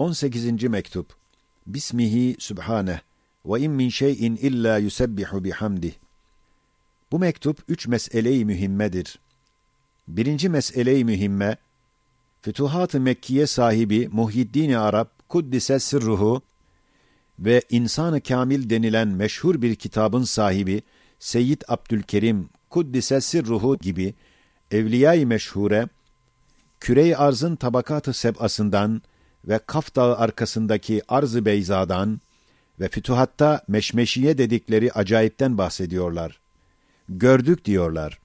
18. mektup. Bismihi Sübhaneh ve in min şeyin illa yusebbihu bihamdih. Bu mektup üç mesele-i mühimmedir. Birinci mesele-i mühimme, Fütuhat-ı Mekkiye sahibi Muhyiddin Arap Kuddise Sırruhu ve İnsan-ı Kamil denilen meşhur bir kitabın sahibi Seyyid Abdülkerim Kuddise Sirruhu gibi evliya-i meşhure kürey arzın tabakat-ı seb'asından ve Kaf Dağı arkasındaki Arz-ı Beyza'dan ve Fütuhat'ta Meşmeşiye dedikleri acayipten bahsediyorlar. Gördük diyorlar.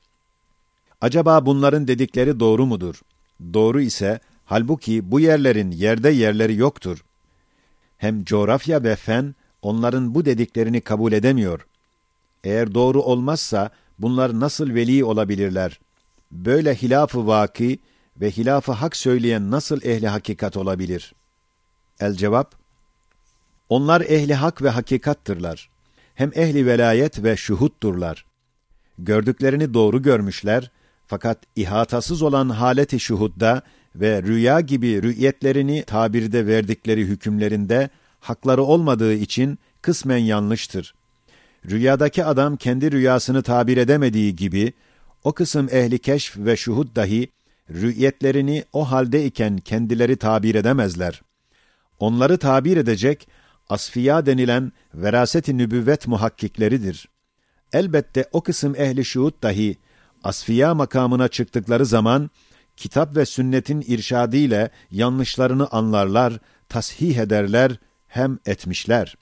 Acaba bunların dedikleri doğru mudur? Doğru ise halbuki bu yerlerin yerde yerleri yoktur. Hem coğrafya ve fen onların bu dediklerini kabul edemiyor. Eğer doğru olmazsa bunlar nasıl veli olabilirler? Böyle hilaf-ı vaki ve hilaf-ı hak söyleyen nasıl ehli hakikat olabilir? El cevap, onlar ehli hak ve hakikattırlar. Hem ehli velayet ve şuhutturlar. Gördüklerini doğru görmüşler, fakat ihatasız olan haleti şuhudda ve rüya gibi rü'yetlerini tabirde verdikleri hükümlerinde hakları olmadığı için kısmen yanlıştır. Rüyadaki adam kendi rüyasını tabir edemediği gibi, o kısım ehli keşf ve şuhud dahi, rü'yetlerini o halde iken kendileri tabir edemezler. Onları tabir edecek, asfiya denilen veraset-i nübüvvet muhakkikleridir. Elbette o kısım ehli şuhud dahi, asfiya makamına çıktıkları zaman, kitap ve sünnetin irşadiyle yanlışlarını anlarlar, tasih ederler, hem etmişler.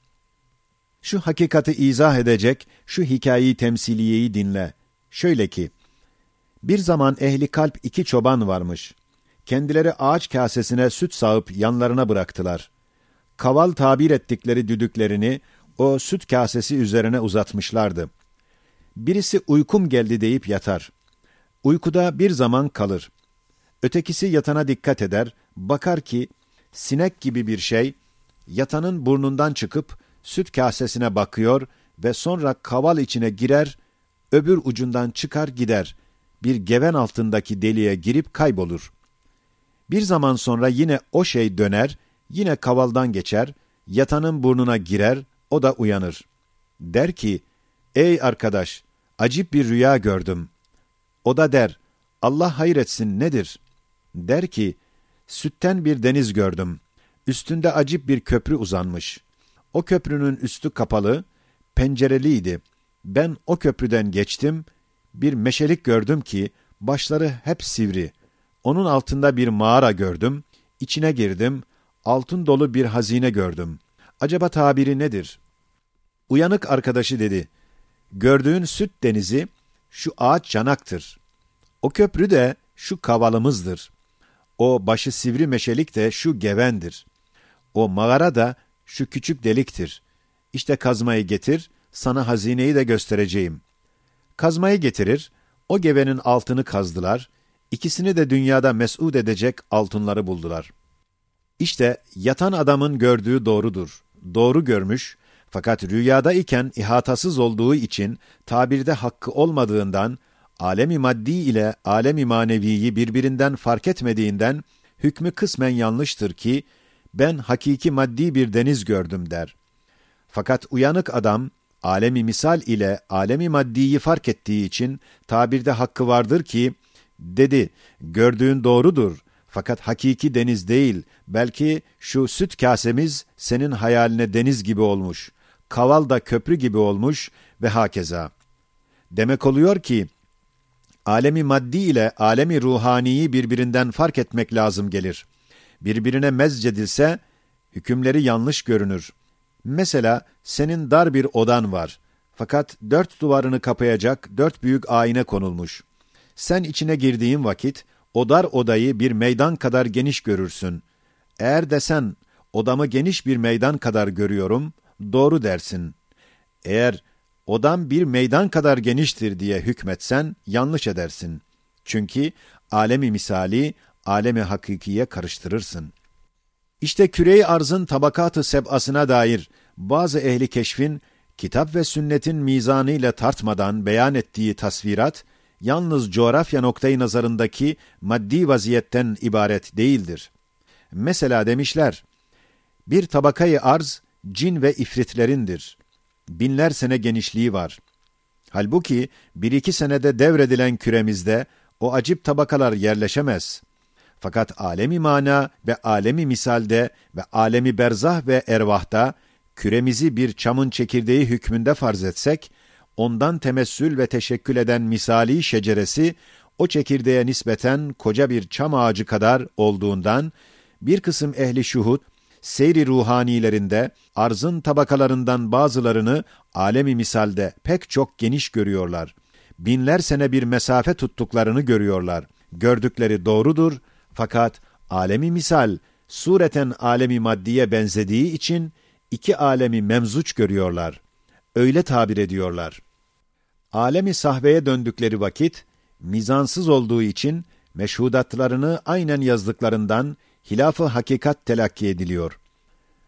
Şu hakikati izah edecek, şu hikayeyi temsiliyeyi dinle. Şöyle ki, bir zaman ehli kalp iki çoban varmış. Kendileri ağaç kasesine süt sağıp yanlarına bıraktılar. Kaval tabir ettikleri düdüklerini o süt kasesi üzerine uzatmışlardı. Birisi uykum geldi deyip yatar. Uykuda bir zaman kalır. Ötekisi yatana dikkat eder, bakar ki sinek gibi bir şey yatanın burnundan çıkıp süt kasesine bakıyor ve sonra kaval içine girer, öbür ucundan çıkar gider. Bir geven altındaki deliğe girip kaybolur. Bir zaman sonra yine o şey döner, yine kavaldan geçer, yatanın burnuna girer, o da uyanır. Der ki, ey arkadaş, acip bir rüya gördüm. O da der, Allah hayretsin nedir? Der ki, sütten bir deniz gördüm. Üstünde acip bir köprü uzanmış. O köprünün üstü kapalı, pencereliydi. Ben o köprüden geçtim, bir meşelik gördüm ki, başları hep sivri. Onun altında bir mağara gördüm, içine girdim, altın dolu bir hazine gördüm. Acaba tabiri nedir? Uyanık arkadaşı dedi, gördüğün süt denizi, şu ağaç canaktır. O köprü de şu kavalımızdır. O başı sivri meşelik de şu gevendir. O mağara da şu küçük deliktir. İşte kazmayı getir, sana hazineyi de göstereceğim. Kazmayı getirir, o gevenin altını kazdılar, ikisini de dünyada mes'ud edecek altınları buldular. İşte yatan adamın gördüğü doğrudur. Doğru görmüş, fakat rüyada iken ihatasız olduğu için tabirde hakkı olmadığından, alemi maddi ile alemi maneviyi birbirinden fark etmediğinden, hükmü kısmen yanlıştır ki, ben hakiki maddi bir deniz gördüm der. Fakat uyanık adam, alemi misal ile alemi maddiyi fark ettiği için tabirde hakkı vardır ki, dedi, gördüğün doğrudur, fakat hakiki deniz değil, belki şu süt kasemiz senin hayaline deniz gibi olmuş, kaval da köprü gibi olmuş ve hakeza. Demek oluyor ki, alemi maddi ile alemi ruhaniyi birbirinden fark etmek lazım gelir birbirine mezcedilse, hükümleri yanlış görünür. Mesela senin dar bir odan var. Fakat dört duvarını kapayacak dört büyük ayna konulmuş. Sen içine girdiğin vakit, o dar odayı bir meydan kadar geniş görürsün. Eğer desen, odamı geniş bir meydan kadar görüyorum, doğru dersin. Eğer odam bir meydan kadar geniştir diye hükmetsen, yanlış edersin. Çünkü alemi misali, alemi hakikiye karıştırırsın. İşte küre arzın tabakatı seb'asına dair bazı ehli keşfin kitap ve sünnetin mizanıyla tartmadan beyan ettiği tasvirat, yalnız coğrafya noktayı nazarındaki maddi vaziyetten ibaret değildir. Mesela demişler, Bir tabakayı arz, cin ve ifritlerindir. Binler sene genişliği var. Halbuki bir iki senede devredilen küremizde o acip tabakalar yerleşemez. Fakat alemi mana ve alemi misalde ve alemi berzah ve ervahta küremizi bir çamın çekirdeği hükmünde farz etsek, ondan temessül ve teşekkül eden misali şeceresi, o çekirdeğe nispeten koca bir çam ağacı kadar olduğundan, bir kısım ehli şuhud, seyri ruhanilerinde arzın tabakalarından bazılarını alemi misalde pek çok geniş görüyorlar. Binler sene bir mesafe tuttuklarını görüyorlar. Gördükleri doğrudur fakat alemi misal sureten alemi maddiye benzediği için iki alemi memzuç görüyorlar. Öyle tabir ediyorlar. Alemi sahveye döndükleri vakit mizansız olduğu için meşhudatlarını aynen yazdıklarından hilafı hakikat telakki ediliyor.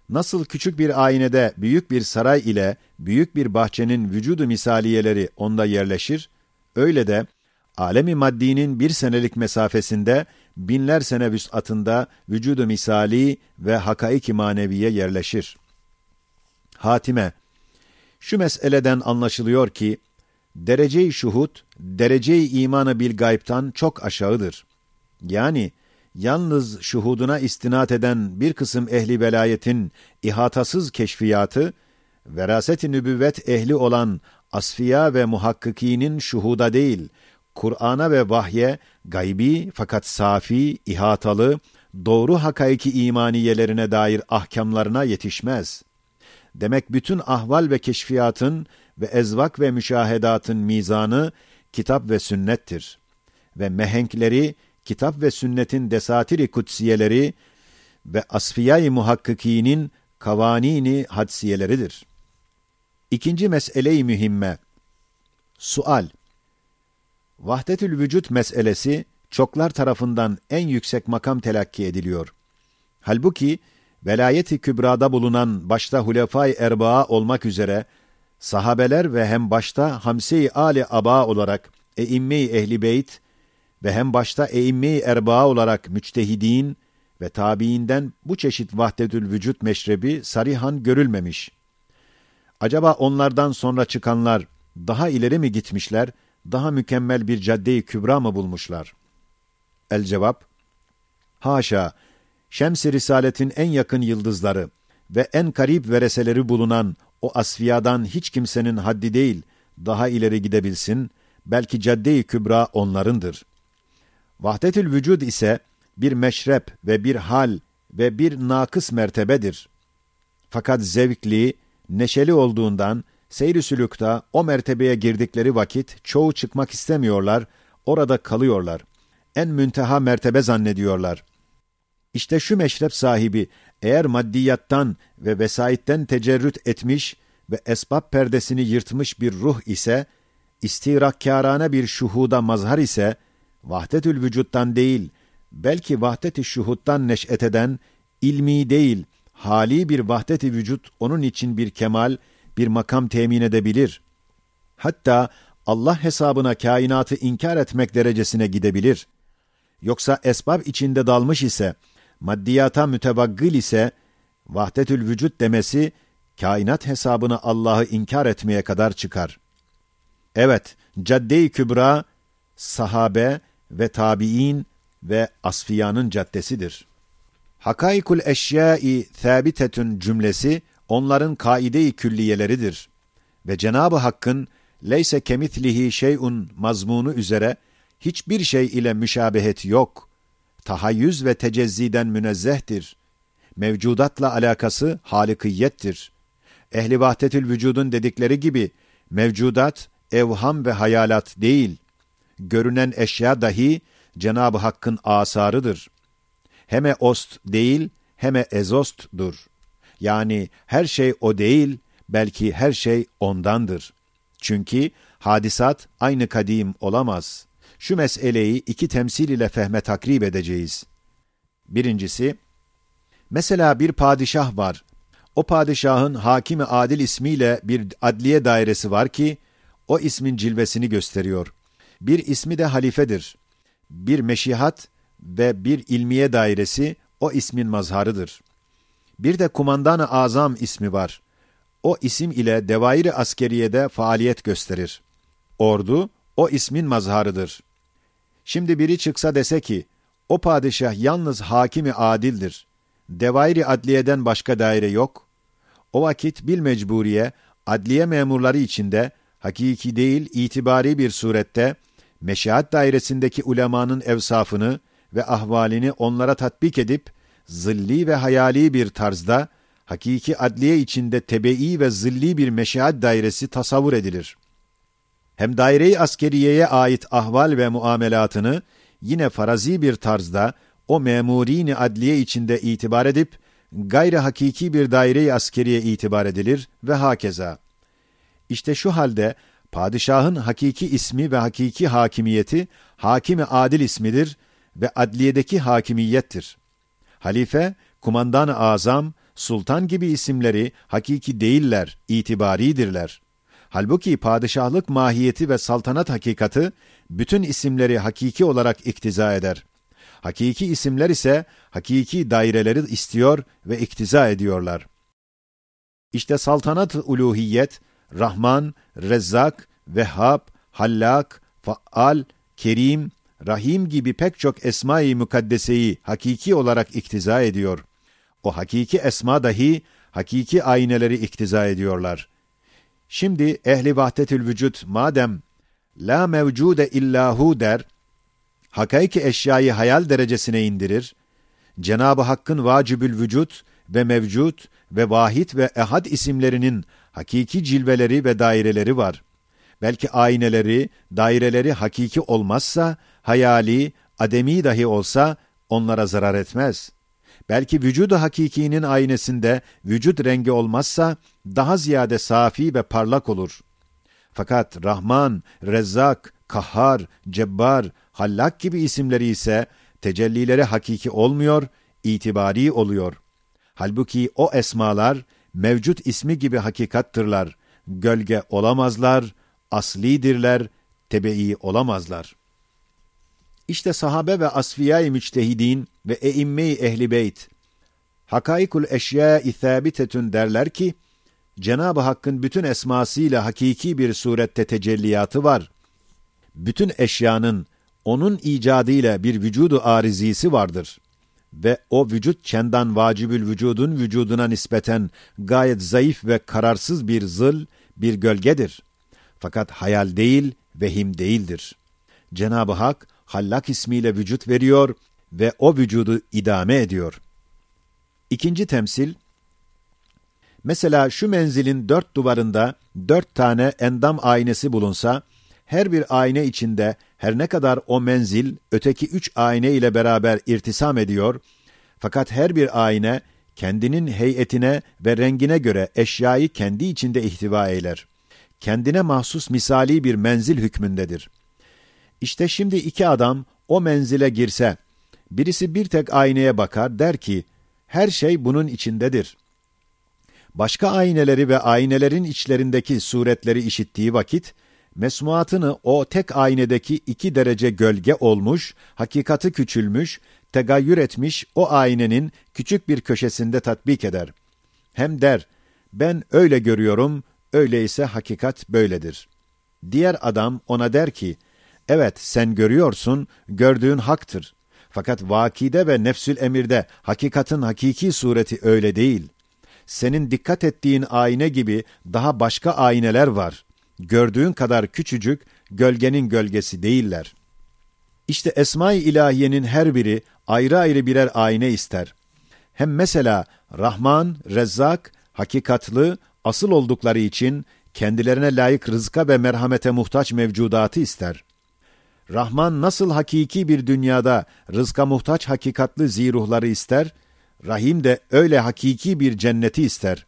Nasıl küçük bir aynede büyük bir saray ile büyük bir bahçenin vücudu misaliyeleri onda yerleşir, öyle de alemi maddinin bir senelik mesafesinde binler sene vüs'atında vücudu misali ve hakaiki maneviye yerleşir. Hatime Şu meseleden anlaşılıyor ki, derece-i şuhud, derece-i imanı bil gaybtan çok aşağıdır. Yani, yalnız şuhuduna istinat eden bir kısım ehli velayetin ihatasız keşfiyatı, veraset-i nübüvvet ehli olan asfiya ve muhakkikinin şuhuda değil, Kur'an'a ve vahye gaybi fakat safi, ihatalı, doğru hakaiki imaniyelerine dair ahkamlarına yetişmez. Demek bütün ahval ve keşfiyatın ve ezvak ve müşahedatın mizanı kitap ve sünnettir. Ve mehenkleri kitap ve sünnetin desatiri kutsiyeleri ve asfiyay muhakkikinin kavanini hadsiyeleridir. İkinci mesele-i mühimme. Sual. Vahdetül vücut meselesi çoklar tarafından en yüksek makam telakki ediliyor. Halbuki velayeti kübrada bulunan başta hulefai erbaa olmak üzere sahabeler ve hem başta hamse-i ali aba olarak eimme-i ehli beyt ve hem başta eimme-i erbaa olarak müçtehidin ve tabiinden bu çeşit vahdetül vücut meşrebi sarihan görülmemiş. Acaba onlardan sonra çıkanlar daha ileri mi gitmişler, daha mükemmel bir cadde-i kübra mı bulmuşlar? El cevap, haşa, Şems-i Risaletin en yakın yıldızları ve en karip vereseleri bulunan o asfiyadan hiç kimsenin haddi değil, daha ileri gidebilsin, belki cadde-i kübra onlarındır. Vahdetül vücud ise bir meşrep ve bir hal ve bir nakıs mertebedir. Fakat zevkli, neşeli olduğundan seyr-i sülükta o mertebeye girdikleri vakit çoğu çıkmak istemiyorlar, orada kalıyorlar. En münteha mertebe zannediyorlar. İşte şu meşrep sahibi eğer maddiyattan ve vesayitten tecerrüt etmiş ve esbab perdesini yırtmış bir ruh ise, istirakkârâne bir şuhuda mazhar ise, vahdetül vücuttan değil, belki vahdet-i şuhuttan neş'et eden, ilmi değil, hali bir vahdet-i vücut onun için bir kemal, bir makam temin edebilir. Hatta Allah hesabına kainatı inkar etmek derecesine gidebilir. Yoksa esbab içinde dalmış ise, maddiyata mütevaggıl ise, vahdetül vücut demesi, kainat hesabına Allah'ı inkar etmeye kadar çıkar. Evet, cadde-i kübra, sahabe ve tabi'in ve asfiyanın caddesidir. Hakaikul eşyai thabitetün cümlesi onların kaide-i külliyeleridir. Ve Cenab-ı Hakk'ın leyse kemitlihi şeyun mazmunu üzere hiçbir şey ile müşabehet yok. Tahayyüz ve tecezziden münezzehtir. Mevcudatla alakası halikiyettir. Ehli vahdetül vücudun dedikleri gibi mevcudat evham ve hayalat değil. Görünen eşya dahi Cenab-ı Hakk'ın asarıdır. Heme ost değil, heme ezostdur. Yani her şey o değil, belki her şey ondandır. Çünkü hadisat aynı kadim olamaz. Şu meseleyi iki temsil ile fehme takrib edeceğiz. Birincisi, mesela bir padişah var. O padişahın hakimi adil ismiyle bir adliye dairesi var ki, o ismin cilvesini gösteriyor. Bir ismi de halifedir. Bir meşihat ve bir ilmiye dairesi o ismin mazharıdır. Bir de kumandan-ı azam ismi var. O isim ile devairi askeriyede faaliyet gösterir. Ordu, o ismin mazharıdır. Şimdi biri çıksa dese ki, o padişah yalnız hakimi adildir. Devairi adliyeden başka daire yok. O vakit bil mecburiye, adliye memurları içinde, hakiki değil itibari bir surette, meşahat dairesindeki ulemanın evsafını ve ahvalini onlara tatbik edip, zilli ve hayali bir tarzda, hakiki adliye içinde tebe'i ve zilli bir meşahat dairesi tasavvur edilir. Hem daire-i askeriyeye ait ahval ve muamelatını, yine farazi bir tarzda, o memurini adliye içinde itibar edip, gayri hakiki bir daire-i askeriye itibar edilir ve hakeza. İşte şu halde, padişahın hakiki ismi ve hakiki hakimiyeti, hakimi adil ismidir ve adliyedeki hakimiyettir. Halife, kumandan-ı azam, sultan gibi isimleri hakiki değiller, itibaridirler. Halbuki padişahlık mahiyeti ve saltanat hakikati, bütün isimleri hakiki olarak iktiza eder. Hakiki isimler ise hakiki daireleri istiyor ve iktiza ediyorlar. İşte saltanat uluhiyet, Rahman, Rezzak, Vehhab, Hallak, Faal, Kerim, Rahim gibi pek çok esma-i mukaddeseyi hakiki olarak iktiza ediyor. O hakiki esma dahi hakiki ayneleri iktiza ediyorlar. Şimdi ehli vahdetül vücut madem la mevcude illahu der, hakaiki eşyayı hayal derecesine indirir, Cenab-ı Hakk'ın vacibül vücut ve mevcut ve vahid ve ehad isimlerinin hakiki cilveleri ve daireleri var. Belki ayneleri, daireleri hakiki olmazsa, hayali, ademi dahi olsa onlara zarar etmez. Belki vücudu hakikinin aynesinde vücut rengi olmazsa daha ziyade safi ve parlak olur. Fakat Rahman, Rezzak, Kahhar, Cebbar, Hallak gibi isimleri ise tecellileri hakiki olmuyor, itibari oluyor. Halbuki o esmalar mevcut ismi gibi hakikattırlar. Gölge olamazlar, aslidirler, tebe'i olamazlar. İşte sahabe ve asfiyay müçtehidin ve eimme-i ehli beyt hakaikul eşya-i thabitetün derler ki Cenab-ı Hakk'ın bütün esmasıyla hakiki bir surette tecelliyatı var. Bütün eşyanın onun icadıyla bir vücudu arizisi vardır. Ve o vücut çendan vacibül vücudun vücuduna nispeten gayet zayıf ve kararsız bir zıl, bir gölgedir. Fakat hayal değil, vehim değildir. Cenab-ı Hak Hallak ismiyle vücut veriyor ve o vücudu idame ediyor. İkinci temsil, mesela şu menzilin dört duvarında dört tane endam aynesi bulunsa, her bir ayna içinde her ne kadar o menzil öteki üç ayna ile beraber irtisam ediyor, fakat her bir ayna kendinin heyetine ve rengine göre eşyayı kendi içinde ihtiva eyler. Kendine mahsus misali bir menzil hükmündedir. İşte şimdi iki adam o menzile girse, birisi bir tek aynaya bakar der ki, her şey bunun içindedir. Başka ayneleri ve aynelerin içlerindeki suretleri işittiği vakit, mesmuatını o tek aynedeki iki derece gölge olmuş, hakikati küçülmüş, tegayyür etmiş o aynenin küçük bir köşesinde tatbik eder. Hem der, ben öyle görüyorum, öyleyse hakikat böyledir. Diğer adam ona der ki, evet sen görüyorsun, gördüğün haktır. Fakat vakide ve nefsül emirde hakikatin hakiki sureti öyle değil. Senin dikkat ettiğin ayna gibi daha başka ayneler var. Gördüğün kadar küçücük, gölgenin gölgesi değiller. İşte Esma-i İlahiye'nin her biri ayrı ayrı birer ayna ister. Hem mesela Rahman, Rezzak, hakikatlı, asıl oldukları için kendilerine layık rızka ve merhamete muhtaç mevcudatı ister. Rahman nasıl hakiki bir dünyada rızka muhtaç hakikatlı ziruhları ister, Rahim de öyle hakiki bir cenneti ister.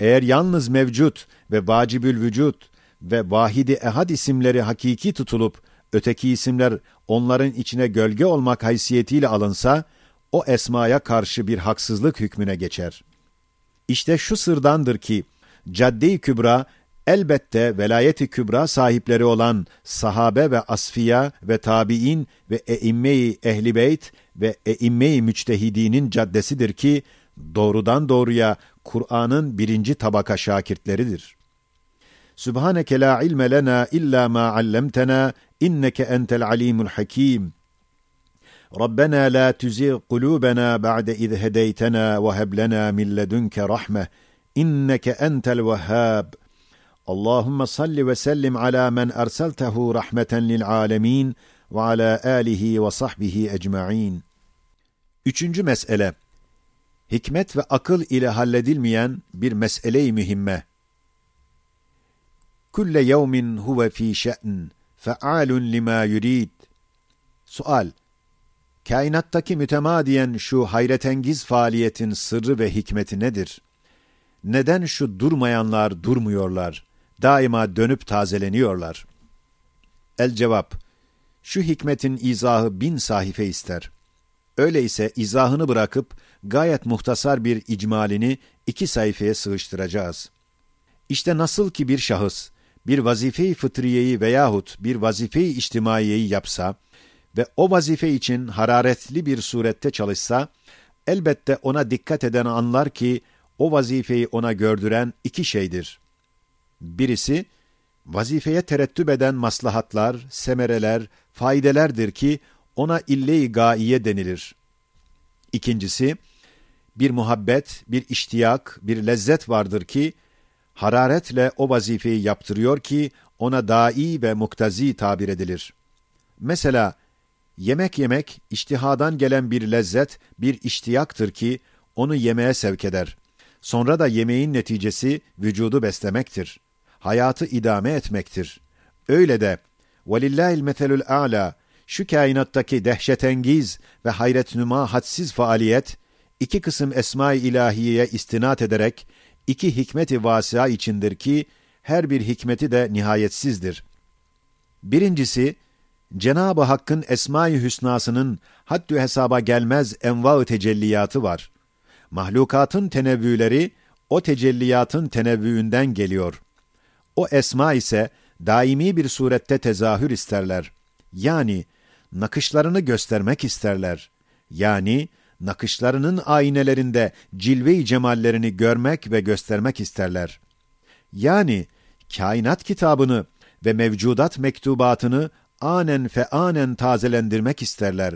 Eğer yalnız mevcut ve vacibül vücut ve vahidi ehad isimleri hakiki tutulup, öteki isimler onların içine gölge olmak haysiyetiyle alınsa, o esmaya karşı bir haksızlık hükmüne geçer. İşte şu sırdandır ki, Cadde-i Kübra elbette velayeti kübra sahipleri olan sahabe ve asfiya ve tabiin ve eimme-i ehli ve eimme-i müçtehidinin caddesidir ki doğrudan doğruya Kur'an'ın birinci tabaka şakirtleridir. Sübhaneke la ilme lena illa ma allamtena inneke entel alimul hakim. Rabbena la tuzigh kulubena ba'de iz hedeytena ve heb lena min ledunke rahme inneke entel. Allahumme salli ve sellim ala men erseltehu rahmeten lil alemin ve ala alihi ve sahbihi ecmaîn. Üçüncü mesele. Hikmet ve akıl ile halledilmeyen bir mesele-i mühimme. Kulle yevmin huve fî şe'n, fe'alun lima yurid. Sual. Kainattaki mütemadiyen şu hayretengiz faaliyetin sırrı ve hikmeti nedir? Neden şu durmayanlar durmuyorlar? Daima dönüp tazeleniyorlar. El cevap. Şu hikmetin izahı bin sahife ister. Öyleyse izahını bırakıp gayet muhtasar bir icmalini iki sayfaya sığıştıracağız. İşte nasıl ki bir şahıs bir vazife-i fıtriyeyi veyahut bir vazife-i içtimaiyeyi yapsa ve o vazife için hararetli bir surette çalışsa, elbette ona dikkat eden anlar ki, o vazifeyi ona gördüren iki şeydir. Birisi, vazifeye terettüp eden maslahatlar, semereler, faydelerdir ki, ona ille-i gaiye denilir. İkincisi, bir muhabbet, bir iştiyak, bir lezzet vardır ki, hararetle o vazifeyi yaptırıyor ki, ona dai ve muktazi tabir edilir. Mesela, yemek yemek, iştihadan gelen bir lezzet, bir iştiyaktır ki, onu yemeğe sevk eder. Sonra da yemeğin neticesi, vücudu beslemektir hayatı idame etmektir. Öyle de velillahil meselül a'la şu kainattaki dehşetengiz ve hayretnüma hadsiz faaliyet iki kısım esma-i ilahiyeye istinat ederek iki hikmeti vasia içindir ki her bir hikmeti de nihayetsizdir. Birincisi Cenab-ı Hakk'ın esma-i hüsnasının haddü hesaba gelmez enva-ı tecelliyatı var. Mahlukatın tenevvüleri o tecelliyatın tenevvüünden geliyor. O esma ise, daimi bir surette tezahür isterler. Yani, nakışlarını göstermek isterler. Yani, nakışlarının aynelerinde cilve-i cemallerini görmek ve göstermek isterler. Yani, kainat kitabını ve mevcudat mektubatını anen fe anen tazelendirmek isterler.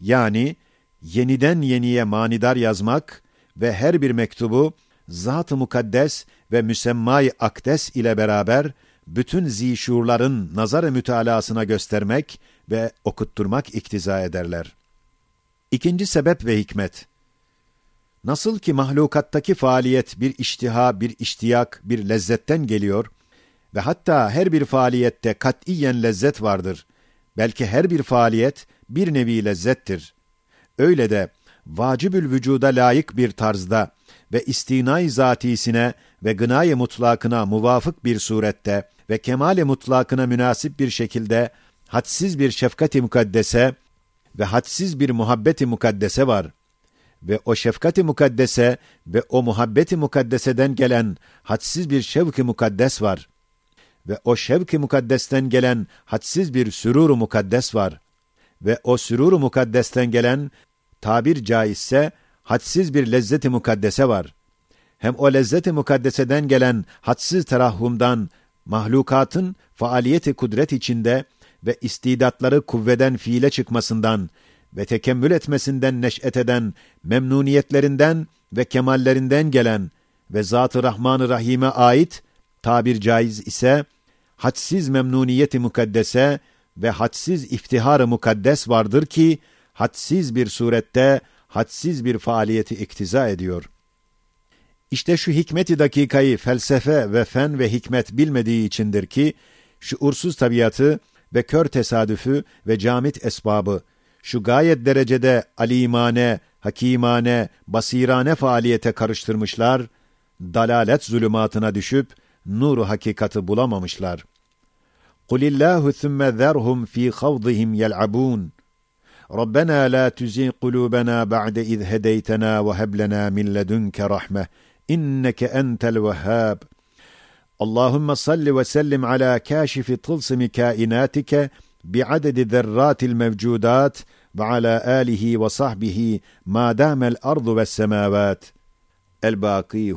Yani, yeniden yeniye manidar yazmak ve her bir mektubu zat-ı mukaddes ve müsemmay akdes ile beraber bütün zişurların nazar-ı mütalasına göstermek ve okutturmak iktiza ederler. İkinci sebep ve hikmet. Nasıl ki mahlukattaki faaliyet bir iştiha, bir iştiyak, bir lezzetten geliyor ve hatta her bir faaliyette katiyen lezzet vardır. Belki her bir faaliyet bir nevi lezzettir. Öyle de vacibül vücuda layık bir tarzda ve istinay zatisine ve gınay mutlakına muvafık bir surette ve kemal-i mutlakına münasip bir şekilde hadsiz bir şefkat-i mukaddese ve hadsiz bir muhabbet-i mukaddese var. Ve o şefkat-i mukaddese ve o muhabbet-i mukaddeseden gelen hadsiz bir şevk-i mukaddes var. Ve o şevk-i mukaddesten gelen hadsiz bir sürur-u mukaddes var. Ve o sürur-u mukaddesten gelen tabir caizse hadsiz bir lezzet-i mukaddese var. Hem o lezzet-i mukaddeseden gelen hadsiz terahhumdan mahlukatın faaliyeti kudret içinde ve istidatları kuvveden fiile çıkmasından ve tekemmül etmesinden neş'et eden memnuniyetlerinden ve kemallerinden gelen ve Zat-ı Rahman-ı Rahim'e ait tabir caiz ise hadsiz memnuniyeti mukaddese ve hadsiz iftihar-ı mukaddes vardır ki hadsiz bir surette hadsiz bir faaliyeti iktiza ediyor. İşte şu hikmeti dakikayı felsefe ve fen ve hikmet bilmediği içindir ki, şuursuz tabiatı ve kör tesadüfü ve camit esbabı, şu gayet derecede alimane, hakimane, basirane faaliyete karıştırmışlar, dalalet zulümatına düşüp, nuru hakikati bulamamışlar. قُلِ اللّٰهُ ثُمَّ ذَرْهُمْ ف۪ي خَوْضِهِمْ يَلْعَبُونَ رَبَّنَا لَا تُزِغْ قُلُوبَنَا بَعْدَ إِذْ هَدَيْتَنَا وَهَبْ لَنَا مِنْ لَدُنْكَ رَحْمَةً إِنَّكَ أَنْتَ الْوَهَّابُ. اللهم صل وسلم على كاشف طلسم كائناتك بعدد ذرات الموجودات ve ala alihi ve sahbihi ma damel ardu ve semavat. El baki